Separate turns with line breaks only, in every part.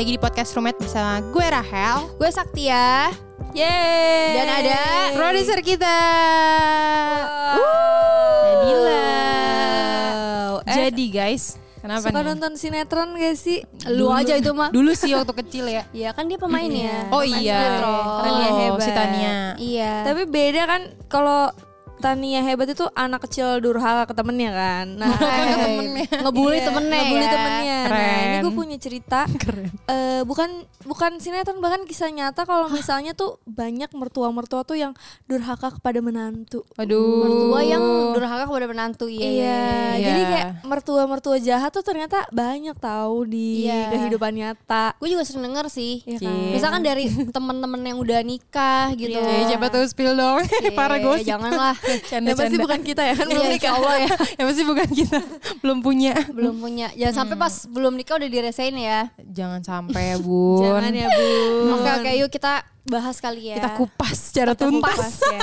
Lagi di podcast Roommate bersama gue Rahel.
Gue Saktia.
Yeay.
Dan ada
Produser kita.
Wow.
Nabila.
Eh,
Jadi guys Kenapa
suka
nih?
nonton sinetron gak sih?
Lu aja itu mah.
Dulu sih waktu kecil ya.
Iya kan dia pemainnya
Oh
Pemain
iya.
Sinetron.
Tania
Oh,
hebat.
Si Tania.
Iya.
Tapi beda kan kalau Tania hebat itu anak kecil durhaka ke temennya kan. Nah,
ke temennya.
Ngebully
Iya,
temennya
ngebully
ya.
temennya. Nah, ini
Keren.
gue punya cerita.
Keren
eh bukan bukan sinetron bahkan kisah nyata kalau misalnya tuh banyak mertua-mertua tuh yang durhaka kepada menantu.
Aduh
Mertua yang durhaka kepada menantu Iya,
Iya,
iya, iya.
jadi
Iya.
kayak mertua-mertua jahat tuh ternyata banyak tahu di
Iya.
kehidupan nyata.
Gue juga sering denger sih
Iya kan?
Iya.
Misalkan dari temen-temen yang udah nikah gitu
Eh, siapa tahu spill dong
Iya,
Parah gosip
Janganlah
Canda,
Ya pasti
canda.
bukan kita ya kan?
Iya
belum
insya
nikah.
Allah ya.
Ya pasti bukan kita. Belum punya.
Belum punya. Jangan sampai pas belum nikah udah diresain ya.
Jangan sampai ya bun.
Jangan ya, Bu.
Oke oke. Yuk kita bahas kali ya
Kita kupas secara
Kita
tuntas
kupas ya.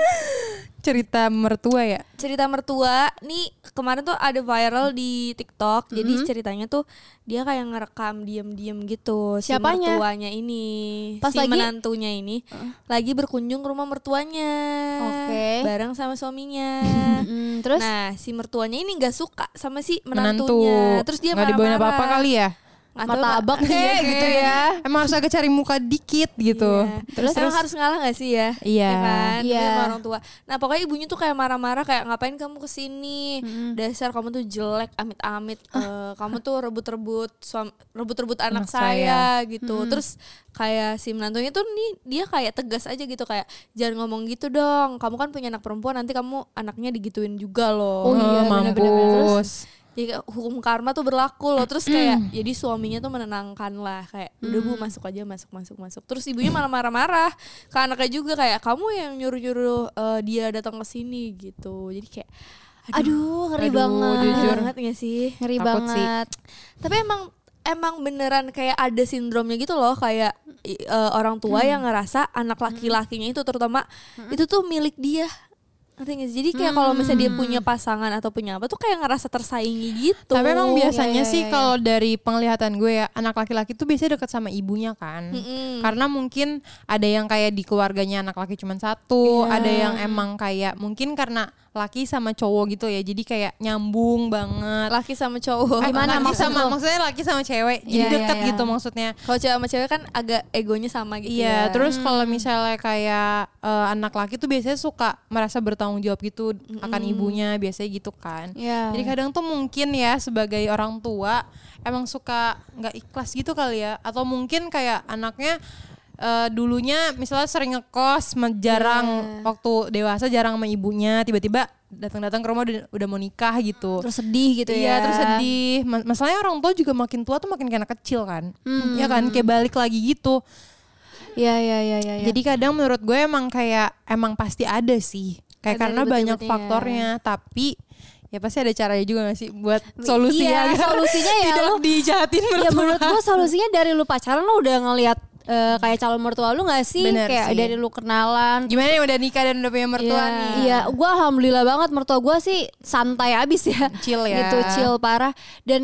Cerita mertua ya
cerita mertua nih kemarin tuh ada viral di TikTok. Jadi ceritanya tuh dia kayak ngerekam diem-diem gitu
Siapanya?
si mertuanya ini.
Pas
si
lagi-
menantunya ini lagi berkunjung ke rumah mertuanya.
Oke.
Bareng sama suaminya.
Mm, Terus
Nah, si mertuanya ini nggak suka sama si
Menantu
menantunya. Terus dia
dibawain
marah-marah.
apa-apa kali ya
martabak kayak gitu ya
Emang harus agak cari muka dikit gitu
Iya. Terus emang harus ngalah gak sih ya?
Iya.
kan?
Iya.
Dia sama orang tua. Nah pokoknya ibunya tuh kayak marah-marah kayak ngapain kamu ke sini? Dasar kamu tuh jelek amit-amit. Eh, kamu tuh rebut-rebut suam- rebut-rebut anak,
Anak
saya, gitu. Terus kayak si menantunya tuh nih dia kayak tegas aja gitu kayak jangan ngomong gitu dong. Kamu kan punya anak perempuan nanti kamu anaknya digituin juga loh.
Oh iya,
Eh,
bener-bener.
mampus
Jadi kayak hukum karma tuh berlaku loh. Terus kayak jadi suaminya tuh menenangkan lah kayak udah bu masuk aja masuk masuk masuk. Terus ibunya malah marah-marah ke anaknya juga kayak kamu yang nyuruh-nyuruh eh, dia datang ke sini gitu. Jadi kayak
Aduh ngeri
Aduh,
banget
jujur.
banget gak sih?
Ngeri
Takut sih.
banget
Tapi emang emang beneran kayak ada sindromnya gitu loh kayak eh, orang tua yang ngerasa anak laki-lakinya itu terutama itu tuh milik dia. Ngerti gak sih? Jadi kayak kalau misalnya dia punya pasangan atau punya apa tuh kayak ngerasa tersaingi gitu.
Tapi emang biasanya
iya, iya,
sih
iya.
kalau dari penglihatan gue ya anak laki-laki tuh biasanya deket sama ibunya kan.
Mm-mm.
Karena mungkin ada yang kayak di keluarganya anak laki cuma satu,
Iya.
ada yang emang kayak mungkin karena laki sama cowok gitu ya. Jadi kayak nyambung banget.
laki sama cowok.
Eh,
Gimana
laki
maksud
sama
lo?
maksudnya laki sama cewek. Jadi
Iya, iya,
deket
iya.
gitu maksudnya.
Kalau cewek sama cewek kan agak egonya sama gitu
Iya,
ya.
terus kalau misalnya kayak eh, anak laki tuh biasanya suka merasa bertanggung jawab gitu akan ibunya, biasanya gitu kan.
Iya
Jadi kadang tuh mungkin ya sebagai orang tua emang suka nggak ikhlas gitu kali ya, atau mungkin kayak anaknya eh, dulunya misalnya sering ngekos, jarang waktu dewasa jarang sama ibunya, tiba-tiba datang-datang ke rumah udah, udah mau nikah gitu.
Terus sedih gitu
Iya
ya
terus sedih. Ma- Masalahnya orang tua juga makin tua tuh makin kayak anak kecil kan,
Hmm.
ya kan kayak balik lagi gitu.
Iya iya iya iya iya.
Jadi kadang menurut gue emang kayak emang pasti ada sih. Kayak
Ada
karena banyak faktornya, tapi ya pasti ada caranya juga gak sih buat solusinya
Iya, solusinya ya
tidak
lu-
dijahatin
Ya
mertua.
menurut gua solusinya dari lu pacaran lu udah ngelihat eh, kayak calon mertua lu gak sih?
Bener
kayak
sih.
dari lu kenalan.
Gimana yang udah nikah dan udah punya mertua
Iya.
nih?
Iya, gua alhamdulillah banget mertua gua sih santai abis ya.
Chill ya.
Gitu, chill parah. Dan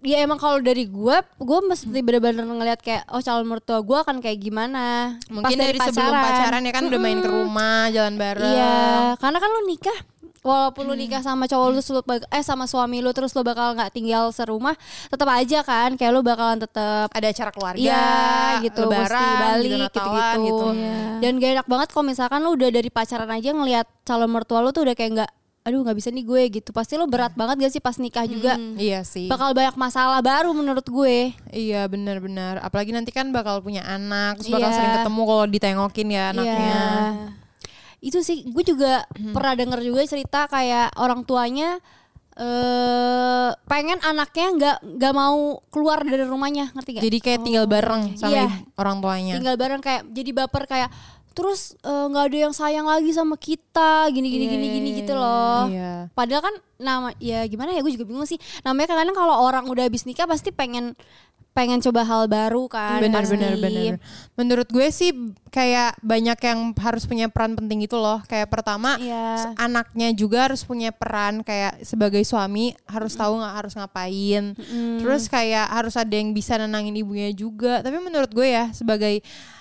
ya emang kalau dari gua, gua mesti bener-bener ngeliat kayak oh calon mertua gua akan kayak gimana.
Mungkin
Pas
dari, sebelum pacaran ya kan udah main ke rumah, jalan bareng.
Iya, karena kan lu nikah walaupun lu nikah sama cowok lu terus lu eh sama suami lu terus lu bakal nggak tinggal serumah tetap aja kan kayak lu bakalan tetap
ada acara keluarga,
Iya gitu
lebaran,
mesti balik
gitu,
gitu-gitu.
gitu.
Dan gak enak banget kalau misalkan lu udah dari pacaran aja ngelihat calon mertua lu tuh udah kayak nggak aduh nggak bisa nih gue gitu. Pasti lu berat banget gak sih pas nikah juga.
Iya sih.
Bakal banyak masalah baru menurut gue.
Iya benar-benar. Apalagi nanti kan bakal punya anak, terus bakal
Iya.
sering ketemu kalau ditengokin ya anaknya.
Iya. Itu sih gue juga pernah denger juga cerita kayak orang tuanya eh pengen anaknya nggak nggak mau keluar dari rumahnya ngerti gak?
Jadi kayak tinggal bareng sama
Iya.
orang tuanya.
tinggal bareng kayak jadi baper kayak terus eh, nggak ada yang sayang lagi sama kita gini gini gini gini gitu loh
Iya.
padahal kan nama ya gimana ya gue juga bingung sih namanya kadang kalau orang udah habis nikah pasti pengen pengen coba hal baru kan
benar
pasti.
benar benar. Menurut gue sih kayak banyak yang harus punya peran penting itu loh. Kayak pertama s- anaknya juga harus punya peran kayak sebagai suami harus tahu nggak harus ngapain. Terus kayak harus ada yang bisa nenangin ibunya juga. Tapi menurut gue ya sebagai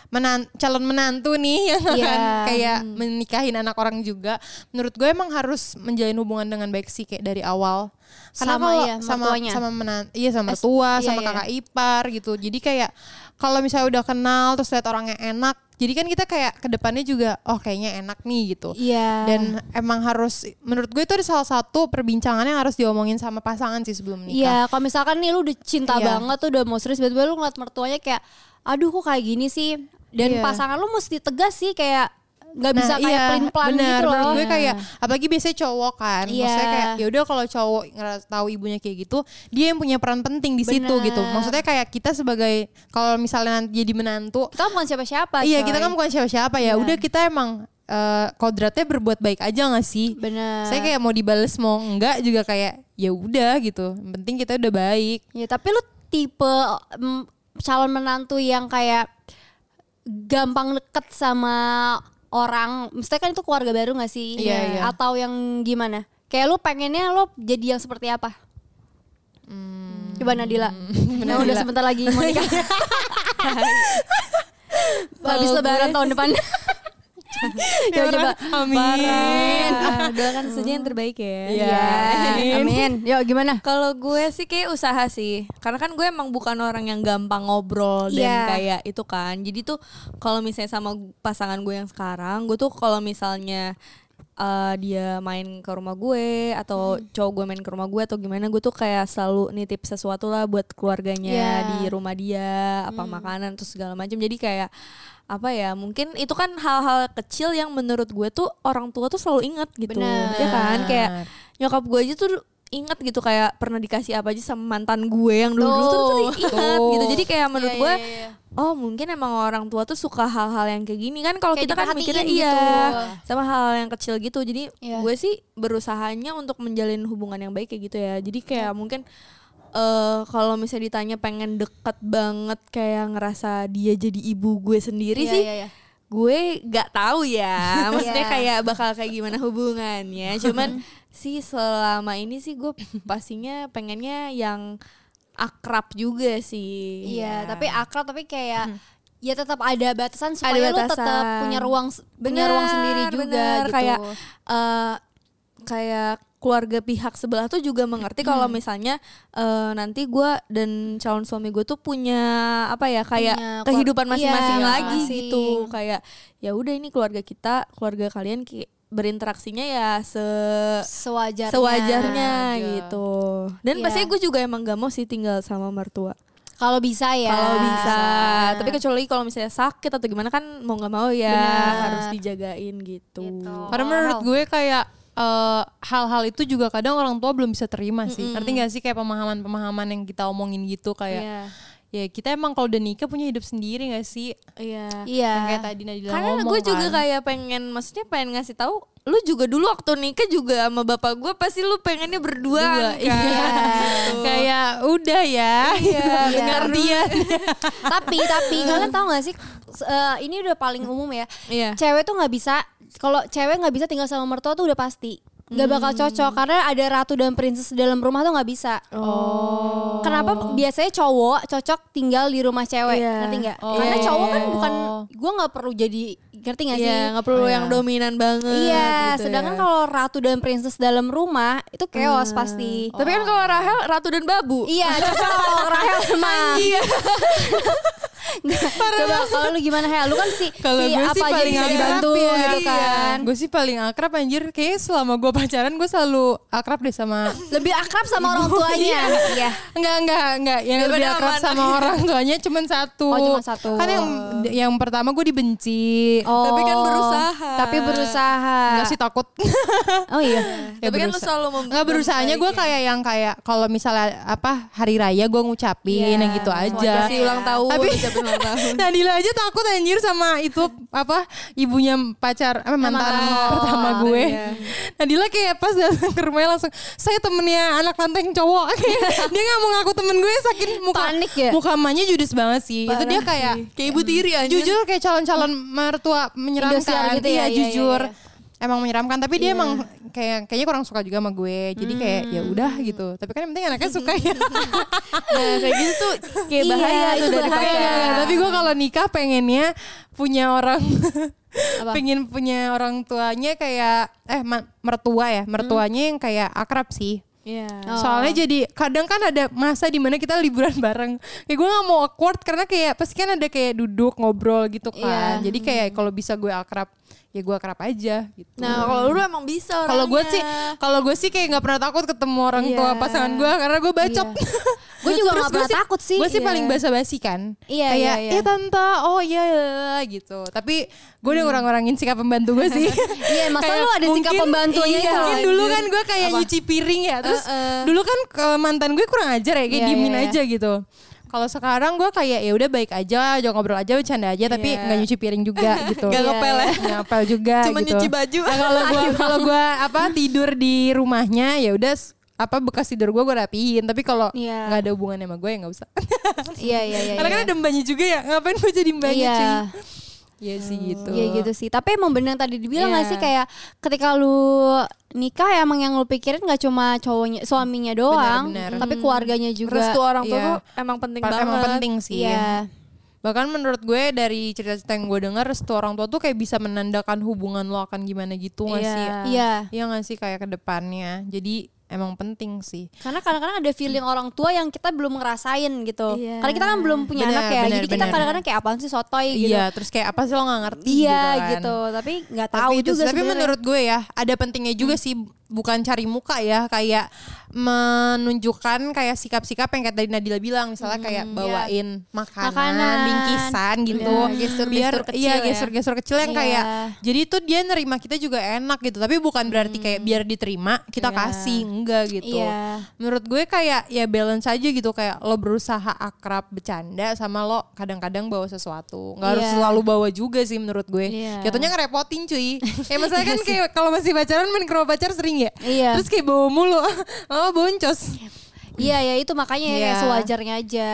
menan calon menantu nih yang
Iya.
akan kayak menikahin anak orang juga. Menurut gue emang harus menjalin hubungan dengan baik sih kayak dari awal. Karena
Sama
kalau
ya,
sama
mertuanya.
sama menan iya sama mertua,
iya,
sama
iya.
kakak ipar gitu. Jadi kayak kalau misalnya udah kenal terus lihat orangnya enak, jadi kan kita kayak ke depannya juga oh kayaknya enak nih gitu.
iya
Dan emang harus menurut gue itu ada salah satu perbincangan yang harus diomongin sama pasangan sih sebelum nikah.
Iya, kalau misalkan nih lu udah cinta
Iya.
banget tuh udah mau serius tiba-tiba lu ngeliat mertuanya kayak aduh kok kayak gini sih dan
Iya.
pasangan lu mesti tegas sih kayak nggak bisa kayak
iya,
pelin pelan gitu loh
Menurut gue kayak apalagi biasanya cowok kan.
Iya.
Maksudnya kayak ya udah kalau cowok tahu ibunya kayak gitu, dia yang punya peran penting di situ
Bener.
gitu. Maksudnya kayak kita sebagai kalau misalnya nanti jadi menantu,
kita bukan siapa-siapa
iya
coy.
kita kan bukan siapa-siapa ya. Udah kita emang eh, kodratnya berbuat baik aja gak sih?
bener
Saya kayak mau dibales mau enggak juga kayak ya udah gitu. Yang penting kita udah baik.
Ya tapi lu tipe mm, calon menantu yang kayak gampang deket sama orang, mesti kan itu keluarga baru gak sih?
Iya, iya.
Atau yang gimana? Kayak lu pengennya lu jadi yang seperti apa? Coba Nadila. Nah udah sebentar lagi mau nikah. Habis lebaran tahun depan. ya coba.
Amin.
Ah, doakan saja yang terbaik ya.
Iya.
Amin. Yuk gimana?
Kalau gue sih kayak usaha sih, karena kan gue emang bukan orang yang gampang ngobrol dan
Iya.
kayak itu kan. Jadi tuh kalau misalnya sama pasangan gue yang sekarang, gue tuh kalau misalnya eh, dia main ke rumah gue atau
Hmm.
cowok gue main ke rumah gue atau gimana, gue tuh kayak selalu nitip sesuatu lah buat keluarganya
Iya.
di rumah dia, apa makanan terus segala macam. Jadi kayak apa ya mungkin itu kan hal-hal kecil yang menurut gue tuh orang tua tuh selalu ingat gitu
Benar.
ya kan kayak nyokap gue aja tuh inget gitu kayak pernah dikasih apa aja sama mantan gue yang dulu dulu tuh, tuh
Tuh.
ingat
Tuh.
gitu jadi kayak menurut
Iya,
gue
iya, iya.
Oh mungkin emang orang tua tuh suka hal-hal yang kayak gini kan kalau kita kan mikirnya
diperhatiin
iya
gitu.
sama hal yang kecil gitu jadi
Iya.
gue sih berusahanya untuk menjalin hubungan yang baik kayak gitu ya jadi kayak mungkin eh kalau misalnya ditanya pengen deket banget kayak ngerasa dia jadi ibu gue sendiri
Iya,
sih
iya, iya.
gue nggak tahu ya maksudnya
Iya.
kayak bakal kayak gimana hubungannya cuman sih selama ini sih gue pastinya pengennya yang akrab juga sih
Iya,
Ya.
tapi akrab tapi kayak ya tetap ada batasan supaya
Ada
lu tetap
batasan.
punya ruang punya ruang sendiri juga
bener.
gitu.
kayak eh, kayak keluarga pihak sebelah tuh juga mengerti kalau misalnya eh, nanti gue dan calon suami gue tuh punya apa ya kayak
Punya
kehidupan masing-masing
iya,
lagi
masing.
gitu kayak ya udah ini keluarga kita keluarga kalian ki- berinteraksinya ya se
sewajarnya.
sewajarnya
aja.
gitu dan
Iya.
pastinya gue juga emang gak mau sih tinggal sama mertua
Kalau bisa ya.
kalau bisa tapi kecuali kalau misalnya sakit atau gimana kan mau nggak mau ya
Benar.
harus dijagain gitu,
Gitu.
Karena menurut gue kayak eh, hal-hal itu juga kadang orang tua belum bisa terima sih. Ngerti gak sih kayak pemahaman-pemahaman yang kita omongin gitu kayak
Iya.
Ya kita emang kalau udah nikah punya hidup sendiri gak sih?
iya
Iya.
Yang kayak tadi Nadila
karena
ngomong
gue juga
kan.
kayak pengen maksudnya pengen ngasih tahu lu juga dulu waktu nikah juga sama bapak gue pasti lu pengennya berdua
Dua,
kan
iya. kayak udah ya.
Iya,
pengertian.
tapi tapi kalian tahu gak sih eh, ini udah paling umum ya.
iya
Cewek tuh nggak bisa kalau cewek nggak bisa tinggal sama mertua tuh udah pasti. Nggak bakal cocok karena ada ratu dan princess dalam rumah tuh nggak bisa.
Oh.
Kenapa biasanya cowok cocok tinggal di rumah cewek?
Iya.
Ngerti nggak?
Oh.
Karena cowok kan
Oh.
bukan gue nggak perlu jadi ngerti nggak sih?
Iya, nggak perlu
Oh,
yang
iya.
dominan banget.
Iya,
gitu
sedangkan
ya.
kalau ratu dan princess dalam rumah itu chaos pasti.
Tapi kan kalau Rahel ratu dan babu.
Iya, cocok Rahel emang.
Iya.
Coba kalau lu gimana Hel? Lu kan si,
Kalau
si apa
sih
aja
paling
bisa dibantu
ya.
gitu kan.
Gue sih paling akrab anjir. Kayaknya selama gue pacaran gue selalu akrab deh sama
Lebih akrab sama orang tuanya. Iya.
Enggak, enggak, enggak. Yang
Daripada
lebih akrab
sama
sama orang tuanya cuma satu.
Oh, cuma satu.
Kan yang yang pertama gue dibenci.
Oh.
Tapi kan berusaha.
Tapi berusaha.
Enggak sih takut.
Oh iya.
Tapi kan lu
berusaha.
selalu mem-
Enggak berusahanya gue kayak yang kayak kalau misalnya apa hari raya gue ngucapin
Iya.
yang gitu aja.
Kasih ulang tahun,
Tapi
ulang tahun.
Nadila aja takut anjir sama itu apa ibunya pacar apa mantan
Mantan.
pertama gue.
iya.
Nadila kayak pas datang ke rumahnya langsung saya temennya anak lanteng cowok. Dia nggak mau ngaku temen gue saking muka
Panik ya?
muka emaknya judes banget sih. itu dia kayak
Kayak ibu tiri aja.
jujur kayak calon-calon mertua menyeramkan.
Indosiar gitu ya,
Iya,
iya,
jujur.
iya,
Emang menyeramkan tapi dia emang kayak kayaknya kurang suka juga sama gue. Jadi kayak ya udah gitu. Tapi kan yang penting anaknya suka ya.
Nah, kayak gitu tuh kayak
Iya,
bahaya
itu
tuh dari pacaran.
Iya, tapi gue kalau nikah pengennya punya orang
Apa?
pengen punya orang tuanya kayak eh mertua ya mertuanya yang kayak akrab sih
Iya.
Oh.
soalnya jadi kadang kan ada masa di mana kita liburan bareng kayak gue nggak mau awkward karena kayak pasti kan ada kayak duduk ngobrol gitu kan
Iya.
jadi kayak kalau bisa gue akrab ya gue akrab aja gitu
Nah, kalau lu emang bisa
kalau gue sih kalau gue sih kayak nggak pernah takut ketemu orang
Iya.
tua pasangan gue karena gue bacot
Gue juga
Terus
nggak pernah
sih-
takut sih.
Gue sih
Iya.
paling basa-basi kan.
Iya,
Kayak,
iya, iya.
"Eh, tante, oh iya, iya," gitu. Tapi gue udah ngurang-ngurangin sikap pembantu gue sih.
Iya, masa
Kayak
lu ada sikap
mungkin-
pembantunya
iya,
itu.
Mungkin dulu kan gue kayak
Apa?
nyuci piring ya. Terus
Uh-uh.
dulu kan ke mantan gue kurang ajar ya, kayak
Iya,
diemin
iya, iya.
aja gitu. Kalau sekarang gue kayak ya udah baik aja, jangan ngobrol aja, bercanda aja, tapi
Iya.
nggak nyuci piring juga gitu.
Iya,
ngepel ya.
Ngepel juga
Cuma
gitu.
nyuci baju.
Nah, kalau gue kalau gue apa tidur di rumahnya ya udah apa bekas tidur gue gue rapihin tapi kalau
Iya.
nggak ada hubungan sama gue ya nggak usah
Iya, iya, iya.
karena kan
iya.
ada mbaknya juga ya ngapain gue jadi mbaknya
Iya.
cuy Iya sih gitu
Iya gitu sih. Tapi emang bener yang tadi dibilang
Iya.
gak sih kayak ketika lu nikah emang yang lu pikirin gak cuma cowoknya suaminya doang,
Benar, benar.
tapi keluarganya juga.
Restu orang tua
Iya.
tuh emang penting
Pa-
banget.
emang penting sih
Iya.
bahkan menurut gue dari cerita-cerita yang gue dengar restu orang tua tuh kayak bisa menandakan hubungan lo akan gimana gitu nggak
Iya.
sih
Iya.
Iya nggak sih kayak ke depannya jadi emang penting sih
Karena kadang-kadang ada feeling orang tua yang kita belum ngerasain gitu.
Iya.
Karena kita kan belum punya
Benar,
anak ya.
benar,
Jadi kita kadang-kadang kayak apaan sih sotoy gitu.
iya terus kayak apa sih lo nggak ngerti
Iya
gitu, kan.
gitu. Tapi nggak
Tapi
tahu
itu
juga
tapi
sebenarnya.
menurut gue ya ada pentingnya juga sih bukan cari muka ya kayak menunjukkan kayak sikap-sikap yang kayak tadi Nadila bilang misalnya kayak bawain makanan,
Makanan.
bingkisan gitu
Iya, gestur-gestur
biar
kecil
iya
ya.
gestur-gestur kecil yang
Iya.
kayak jadi itu dia nerima kita juga enak gitu tapi bukan berarti kayak biar diterima kita
Iya.
kasih enggak gitu
Iya.
menurut gue kayak ya balance aja gitu kayak lo berusaha akrab bercanda sama lo kadang-kadang bawa sesuatu nggak harus
Iya.
selalu bawa juga sih menurut gue
Iya.
jatuhnya ngerepotin cuy kayak misalnya kan kayak kalau masih pacaran main pacar sering ya
Iya.
terus kayak bawa mulu oh boncos
Iya ya itu makanya ya kayak
Iya.
sewajarnya aja.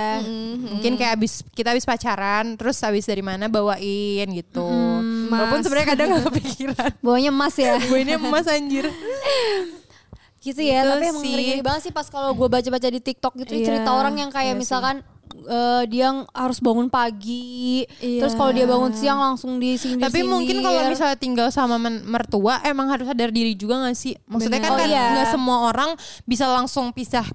mungkin kayak abis kita abis pacaran terus abis dari mana bawain gitu walaupun
Mas.
sebenarnya kadang gak kepikiran
Bawanya emas ya.
ini emas anjir
gitu ya
Gitu
tapi emang
sih.
ngeri banget sih pas kalau gue baca-baca di TikTok gitu
Iya,
cerita orang yang kayak
iya
misalkan eh, dia harus bangun pagi
Iya.
terus kalau dia bangun siang langsung disindir
Tapi mungkin kalau misalnya tinggal sama mertua emang harus sadar diri juga gak sih? Maksudnya
Bener.
kan
Oh,
kan
iya.
nggak semua orang bisa langsung pisah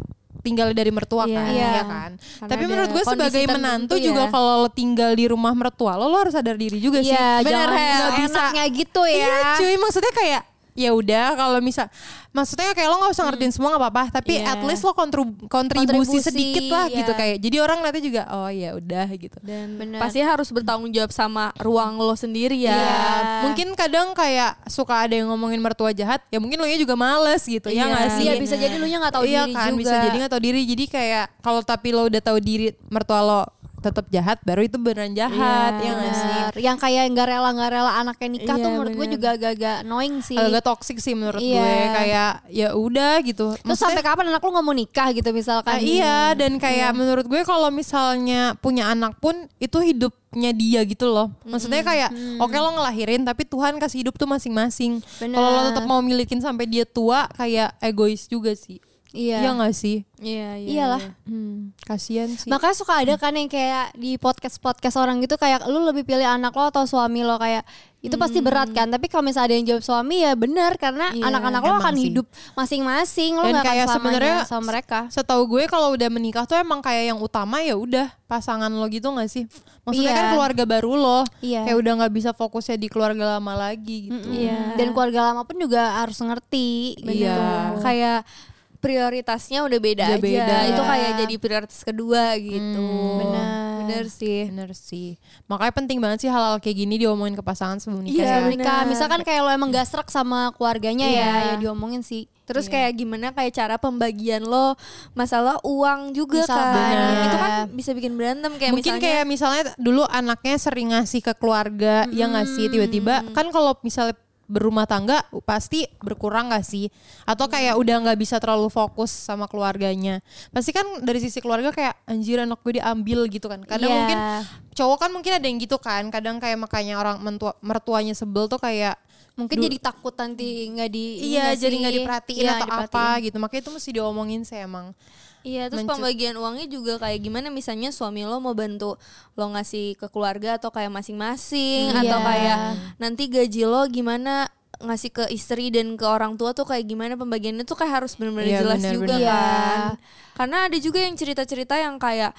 tinggal dari mertua
Iya.
kan,
Iya.
ya kan.
Karena
Tapi menurut gue sebagai menantu
ya.
juga kalau lo tinggal di rumah mertua lo, lo harus sadar diri juga sih.
Iya,
Hel? Nggak
enaknya gitu ya.
Iya cuy, maksudnya kayak ya udah kalau misal maksudnya kayak lo nggak usah ngertiin semua nggak apa-apa tapi
Iya.
at least lo kontrib- kontribusi,
Kontribusi,
sedikit lah
iya.
gitu kayak jadi orang nanti juga oh ya udah gitu
Dan
Bener.
pasti harus bertanggung jawab sama ruang lo sendiri ya.
Iya.
Mungkin kadang kayak suka ada yang ngomongin mertua jahat, ya mungkin lo nya juga males gitu ya
Iya.
nggak sih?
Iya bisa jadi lu nya nggak tahu
iya
diri
kan,
juga.
bisa jadi nggak tahu diri. Jadi kayak kalau tapi lo udah tahu diri mertua lo tetap jahat baru itu beneran jahat
Iya,
ya nggak sih.
Yang kayak nggak rela nggak rela anaknya nikah
Iya,
tuh menurut gue
bener.
juga agak-agak annoying sih.
agak toxic sih menurut
Iya.
gue kayak ya udah gitu
Terus sampai kapan anak lu nggak mau nikah gitu misalkan?
Ah, iya dan kayak menurut gue kalau misalnya punya anak pun itu hidupnya dia gitu loh. Maksudnya kayak oke lo ngelahirin tapi Tuhan kasih hidup tuh masing-masing. Kalau lo tetap mau milikin sampai dia tua kayak egois juga sih.
Iya.
Iya gak sih?
Iya, iya.
Iyalah.
iya.
Hmm, kasihan sih.
Makanya suka ada kan yang kayak di podcast-podcast orang gitu kayak lu lebih pilih anak lo atau suami lo kayak itu pasti berat kan. Tapi kalau misalnya ada yang jawab suami ya bener karena
Iya,
anak-anak lo akan
sih.
hidup masing-masing. Lo
Dan
nggak akan
kayak sebenarnya
sama mereka.
Setahu gue kalau udah menikah tuh emang kayak yang utama ya udah pasangan lo gitu gak sih? Maksudnya
Iya.
kan keluarga baru lo.
Iya.
Kayak udah nggak bisa fokusnya di keluarga lama lagi gitu.
Iya.
Dan keluarga lama pun juga harus ngerti.
Iya.
gitu.
Kayak prioritasnya udah beda
Udah
aja.
beda.
Itu kayak jadi prioritas kedua gitu.
benar.
Bener sih.
Bener sih. Makanya penting banget sih hal-hal kayak gini diomongin ke pasangan sebelum nikah.
Iya,
ya.
sebelum nikah. Misalkan kayak lo emang gak serak sama keluarganya
Iya.
ya, ya diomongin sih.
Terus kayak gimana kayak cara pembagian lo masalah uang juga
Misalkan,
kan.
bener.
Itu kan bisa bikin berantem kayak
Mungkin
misalnya
kayak misalnya dulu anaknya sering ngasih ke keluarga, ya nggak sih tiba-tiba kan kalau misalnya berumah tangga pasti berkurang gak sih? Atau kayak udah nggak bisa terlalu fokus sama keluarganya. Pasti kan dari sisi keluarga kayak anjir anak gue diambil gitu kan. Kadang
Iya.
mungkin cowok kan mungkin ada yang gitu kan. Kadang kayak makanya orang mentua, mertuanya sebel tuh kayak
mungkin jadi takut nanti nggak di
iya jadi nggak diperhatiin
Iya,
atau
diperhatiin.
apa gitu. Makanya itu mesti diomongin sih emang.
Iya terus pembagian uangnya juga kayak gimana misalnya suami lo mau bantu lo ngasih ke keluarga atau kayak masing-masing
Iya.
atau kayak nanti gaji lo gimana ngasih ke istri dan ke orang tua tuh kayak gimana pembagiannya tuh kayak harus benar-benar
Iya,
jelas
benar,
juga
benar.
kan. Karena ada juga yang cerita-cerita yang kayak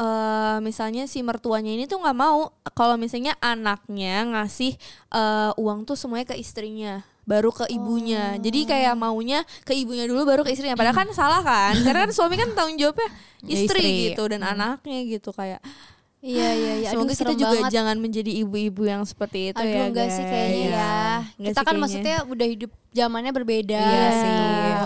eh misalnya si mertuanya ini tuh nggak mau kalau misalnya anaknya ngasih eh, uang tuh semuanya ke istrinya baru ke ibunya. Jadi kayak maunya ke ibunya dulu baru ke istrinya. Padahal kan salah kan? Karena kan suami kan tanggung jawabnya
Ya,
istri,
istri.
gitu dan anaknya gitu kayak
Iya iya iya. Aduh,
semoga kita
serem
juga
banget.
jangan menjadi ibu-ibu yang seperti itu
Aduh
ya
enggak sih kayaknya
guys.
ya.
Enggak
Kita
sih
kan
kayaknya.
maksudnya udah hidup zamannya berbeda.
Iya
gitu.
sih.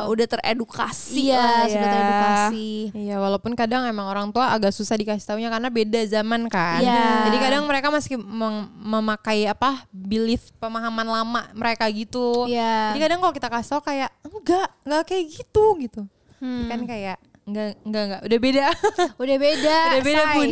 udah teredukasi
Iya,
lah ya.
sudah teredukasi.
Iya, walaupun kadang emang orang tua agak susah dikasih taunya karena beda zaman kan.
Iya.
Jadi kadang mereka masih meng- memakai apa belief pemahaman lama mereka gitu.
Iya.
Jadi kadang kalau kita kasih tau kayak enggak, enggak kayak gitu gitu.
Hmm.
Kan kayak enggak enggak enggak udah beda.
Udah beda.
udah beda
say.
pun.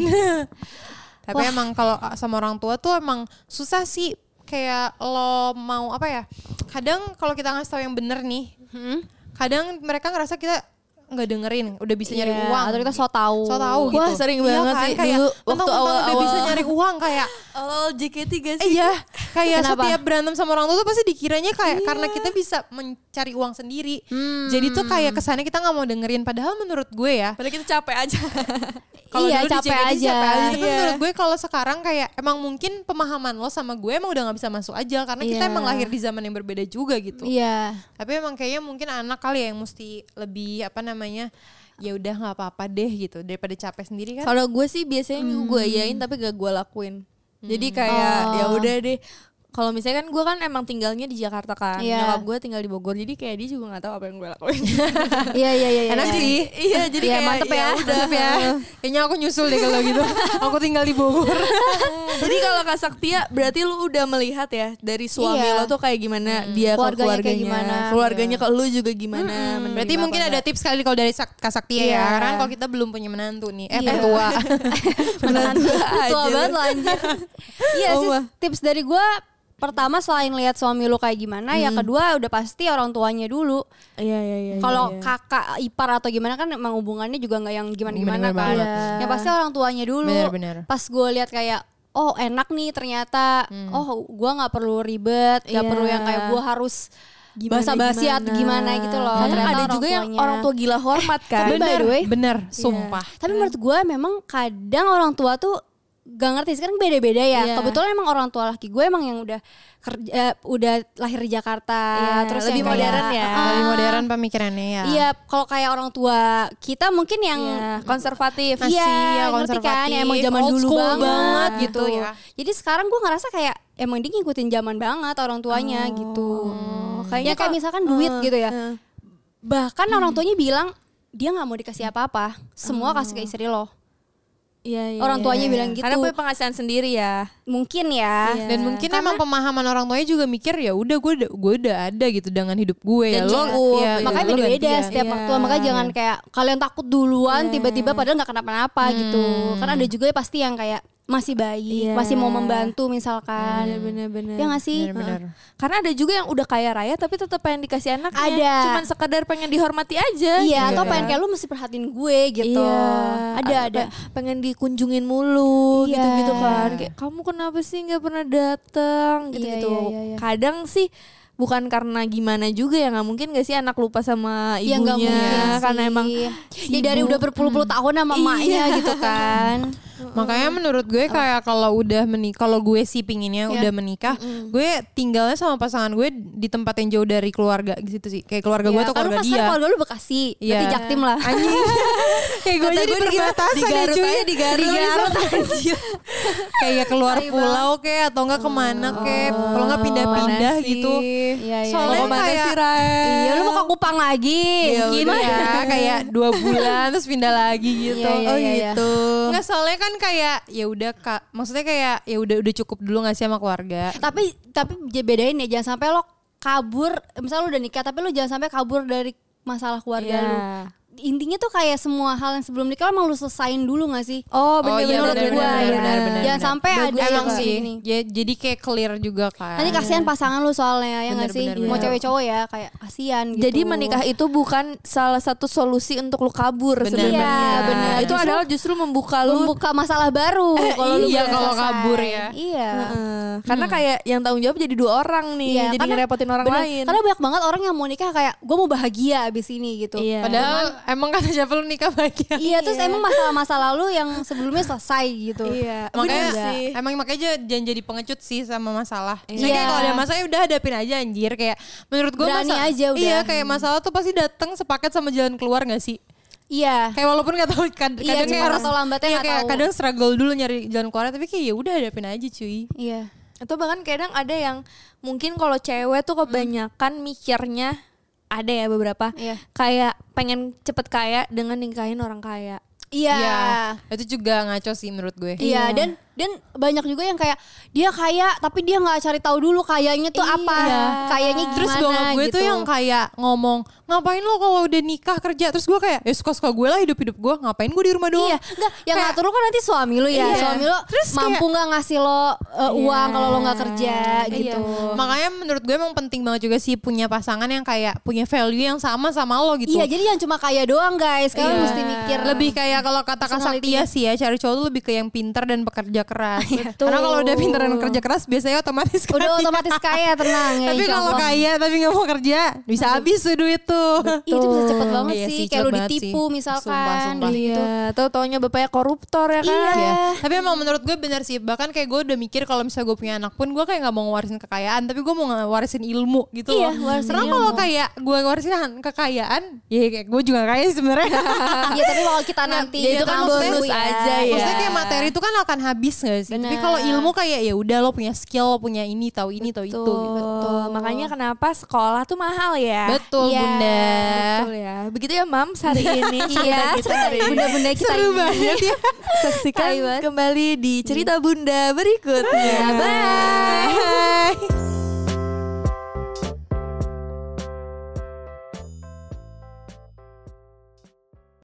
Tapi emang kalau sama orang tua tuh emang susah sih kayak lo mau apa ya? Kadang kalau kita ngasih tahu yang bener nih,
Hmm?
kadang mereka ngerasa kita nggak dengerin, udah bisa nyari
Iya,
uang.
Atau kita so tau.
so tahu gitu.
Wah, sering
Iya
banget
kan?
sih
kayak
dulu waktu
udah
awal-awal.
bisa nyari uang kayak
Oh JKT gak
eh, iya kayak
Kenapa?
setiap berantem sama orang tua tuh pasti dikiranya kayak karena kita bisa mencari uang sendiri. Jadi tuh kayak kesannya kita nggak mau dengerin padahal menurut gue ya
Padahal kita capek aja.
kalau
Iya,
dulu di
capek
JKT
aja.
capek aja. Tapi
Iya.
menurut gue kalau sekarang kayak emang mungkin pemahaman lo sama gue emang udah nggak bisa masuk aja karena kita
Iya.
emang lahir di zaman yang berbeda juga gitu.
Iya.
Tapi emang kayaknya mungkin anak kali ya yang mesti lebih apa namanya ya udah nggak apa-apa deh gitu daripada capek sendiri kan.
Kalau gue sih biasanya gue yain tapi gak gue lakuin. Jadi kayak
Oh.
ya udah deh. Kalau misalnya kan gue kan emang tinggalnya di Jakarta kan,
Iya.
nyokap gue tinggal di Bogor, jadi kayak dia juga nggak tahu apa yang gue lakuin.
Iya iya iya.
Enak
iya.
sih.
iya, jadi
Iya,
kayak
mantep ya.
udah.
Mantep ya. Kayaknya aku nyusul deh kalau gitu. aku tinggal di Bogor.
jadi kalau Kak Saktia berarti lu udah melihat ya dari suami
Iya.
lo tuh kayak gimana dia ke
Keluarganya kayak
keluarganya,
gimana.
keluarganya ke lu juga gimana. menerima
Berarti mungkin ada
enggak.
tips kali kalau dari Kak Sakti
Iya.
ya. Karena kan kalau kita belum punya menantu nih. Eh
Iya.
tua.
Menahan tua banget lo anjir. Iya sih tips dari gue pertama selain lihat suami lu kayak gimana, ya kedua udah pasti orang tuanya dulu.
Iya iya iya.
Kalau
iya, iya.
kakak ipar atau gimana kan emang hubungannya juga nggak yang gimana-gimana
Bener-bener
kan.
banget.
Ya pasti orang tuanya dulu.
Bener-bener.
Pas gue lihat kayak oh enak nih ternyata. Oh gua nggak perlu ribet, nggak
Iya.
perlu yang kayak gua harus
Gimana,
basa-basi atau gimana gitu loh.
Kadang
Ternyata
ada
orang
juga yang orang tua gila hormat kan.
Tapi by the way,
Bener, sumpah.
Tapi menurut gue memang kadang orang tua tuh gak ngerti sekarang beda-beda ya.
Iya.
Kebetulan emang orang tua laki gue emang yang udah kerja udah lahir di Jakarta,
Iya,
terus
lebih
kayak-
modern ya.
Ah,
Lebih modern pemikirannya ya.
Iya, kalau kayak orang tua kita mungkin yang
Iya, konservatif.
Masih,
Iya,
ya,
ngerti kan?
konservatif,
Ya, emang zaman
old
dulu banget,
banget
gitu.
gitu ya.
Jadi sekarang gue ngerasa kayak emang dia ngikutin zaman banget orang tuanya gitu.
Oh,
ya
kayaknya
kayak
kalau-
misalkan duit
eh,
gitu ya.
eh.
Bahkan orang tuanya bilang dia nggak mau dikasih apa-apa, semua kasih ke istri lo.
Iya, iya,
Orang
iya,
tuanya
iya.
bilang gitu.
Karena punya penghasilan sendiri ya.
Mungkin ya.
Iya.
Dan mungkin emang pemahaman orang tuanya juga mikir ya udah gue udah gue udah ada gitu dengan hidup gue ya
Dan
lo
cukup,
ya,
gitu.
Makanya
lo
beda-beda
gantian.
setiap
Iya.
orang tua. Makanya jangan kayak kalian takut duluan tiba-tiba padahal nggak kenapa-napa gitu. Karena ada juga pasti yang kayak masih baik,
Iya.
masih mau membantu misalkan.
Bener-bener.
Ya nggak sih?
Bener-bener.
Karena ada juga yang udah kaya raya tapi tetap pengen dikasih anaknya.
Ada.
Cuman sekedar pengen dihormati aja.
Iya, atau
Iya.
pengen kayak lu mesti perhatiin gue gitu.
Iya.
Ada ada.
Pe- Pengen dikunjungin mulu
Iya.
gitu-gitu kan. Kayak kamu kenapa sih nggak pernah datang gitu-gitu.
Iya, iya, iya.
Kadang sih bukan karena gimana juga ya nggak mungkin gak sih anak lupa sama
Ya nggak
ibunya
mungkin
karena emang
ya dari udah berpuluh-puluh tahun sama emaknya gitu kan.
Makanya menurut gue kayak kalau udah menikah, kalau gue sih pinginnya
Iya.
udah menikah, gue tinggalnya sama pasangan gue di tempat yang jauh dari keluarga gitu sih. Kayak keluarga gue
Ya,
atau
kan lu
keluarga dia.
keluarga lu Bekasi,
Iya.
berarti Jaktim lah.
Anjing. kayak gue
Kata
aja di
gue di Garut-
perbatasan ya cuy.
di Garut.
Di Garut, anjir. kayak keluar
Tai
pulau kayak atau enggak ke mana kayak kalau enggak pindah-pindah gitu.
sih?
Iya, iya.
Soalnya kayak?
Iya, lu mau ke Kupang lagi.
mungkin ya kayak dua bulan terus pindah lagi gitu.
Iya, iya,
oh
iya, iya.
gitu. Enggak soalnya kan kayak ya udah kak, maksudnya kayak ya udah udah cukup dulu nggak sih sama keluarga.
Tapi tapi bedain ya jangan sampai lo kabur, misalnya lu udah nikah tapi lu jangan sampai kabur dari masalah keluarga
Iya.
lu. Intinya tuh kayak semua hal yang sebelum nikah emang lu selesain dulu gak sih?
Oh,
Oh,
bener
iya,
bener
ya.
benar, benar,
Jangan sampai ada
Emang
yang
sih,
gini.
ya, jadi kayak clear juga kan.
Nanti kasihan pasangan lu soalnya ya nggak
Benar,
sih?
benar,
Mau cewek cowok ya kayak kasihan gitu.
Jadi menikah itu bukan salah satu solusi untuk lu kabur
Benar,
sebenarnya.
Iya, benar.
Itu
Justru-
adalah justru membuka lu
membuka masalah baru kalau lu
iya, kalau
selesai.
kabur ya.
Iya.
Heeh. Karena kayak yang tanggung jawab jadi dua orang nih,
Iya,
jadi
karena-
ngerepotin orang
Bener.
lain.
Karena banyak banget orang yang mau nikah kayak gue mau bahagia abis ini gitu.
Iya.
Padahal emang kata siapa lu nikah bahagia.
Iya, terus emang masalah-masa lalu yang sebelumnya selesai gitu.
Iya,
Makanya
bener sih.
emang makanya jangan jadi pengecut sih sama masalah. Saya
Iya.
kayak kalau ada masalah ya udah hadapin aja anjir kayak menurut gue
Berani
masa-
aja udah.
Iya kayak masalah tuh pasti datang sepaket sama jalan keluar gak sih?
Iya.
Kayak walaupun gak tahu kad-
Iya,
kadang kayak harus
atau lambatnya
iya,
nggak
kayak
tahu.
kadang struggle dulu nyari jalan keluar tapi kayak ya udah hadapin aja cuy.
Iya.
Atau bahkan kadang ada yang mungkin kalau cewek tuh kebanyakan mikirnya ada ya beberapa
Iya.
kayak pengen cepet kaya dengan nikahin orang kaya.
Iya.
Itu juga ngaco sih menurut gue.
Iya, dan dan banyak juga yang kayak dia kaya tapi dia nggak cari tahu dulu kayanya tuh apa,
Iya.
kayanya gimana
Terus bokap gue
gitu.
tuh yang kayak ngomong ngapain lo kalau udah nikah kerja terus gue kayak ya suka suka gue lah hidup hidup gue ngapain gue di rumah doang
Iya, enggak, yang
Kayak-
ngatur lu kan nanti suami lu ya.
Iya.
Suami lu
Terus
mampu nggak ngasih lo uh, uang kalau lo nggak kerja
Iya.
gitu.
Makanya menurut gue emang penting banget juga sih punya pasangan yang kayak punya value yang sama sama lo gitu.
Iya, jadi yang cuma kaya doang guys. Kalian
Iya.
mesti mikir
lebih kayak kalau kata
Personality
Saktia sih ya cari cowok tuh lebih ke yang pintar dan pekerja keras.
Betul.
Karena kalau udah pintar dan kerja keras biasanya otomatis
udah
kaya.
otomatis kaya tenang ya.
Tapi kalau kaya tapi nggak mau kerja bisa habis tuh duit tuh.
Itu bisa cepet banget
Iya
sih.
sih,
Kayak lu
cepet banget
ditipu
sih.
misalkan
Sumpah, sumpah.
gitu.
Iya, tahu taunya bapaknya koruptor ya kan.
Iya.
Iya. Tapi emang menurut gue benar sih. Bahkan kayak gue udah mikir kalau misalnya gue punya anak pun gue kayak nggak mau ngewarisin kekayaan, tapi gue mau ngewarisin ilmu gitu
Iya,
loh. Karena kalau kayak gue ngewarisin kekayaan, ya kayak gue juga kaya sebenarnya.
Iya, tapi kalau kita nanti
ya itu kan
tahu
bonus aja ya.
Maksudnya kayak materi itu kan akan habis gak sih? Tapi
Benar.
kalau ilmu kayak ya udah lo punya skill, lo punya ini, tahu ini, tahu itu.
Betul.
Gitu.
Makanya kenapa sekolah tuh mahal ya.
Betul
Iya.
bunda.
Betul ya. Begitu ya hari ini.
Iya,
hari ini.
bunda-bunda kita
Seru
ini.
banget ya.
Saksikan kembali di cerita bunda berikutnya.
Bye.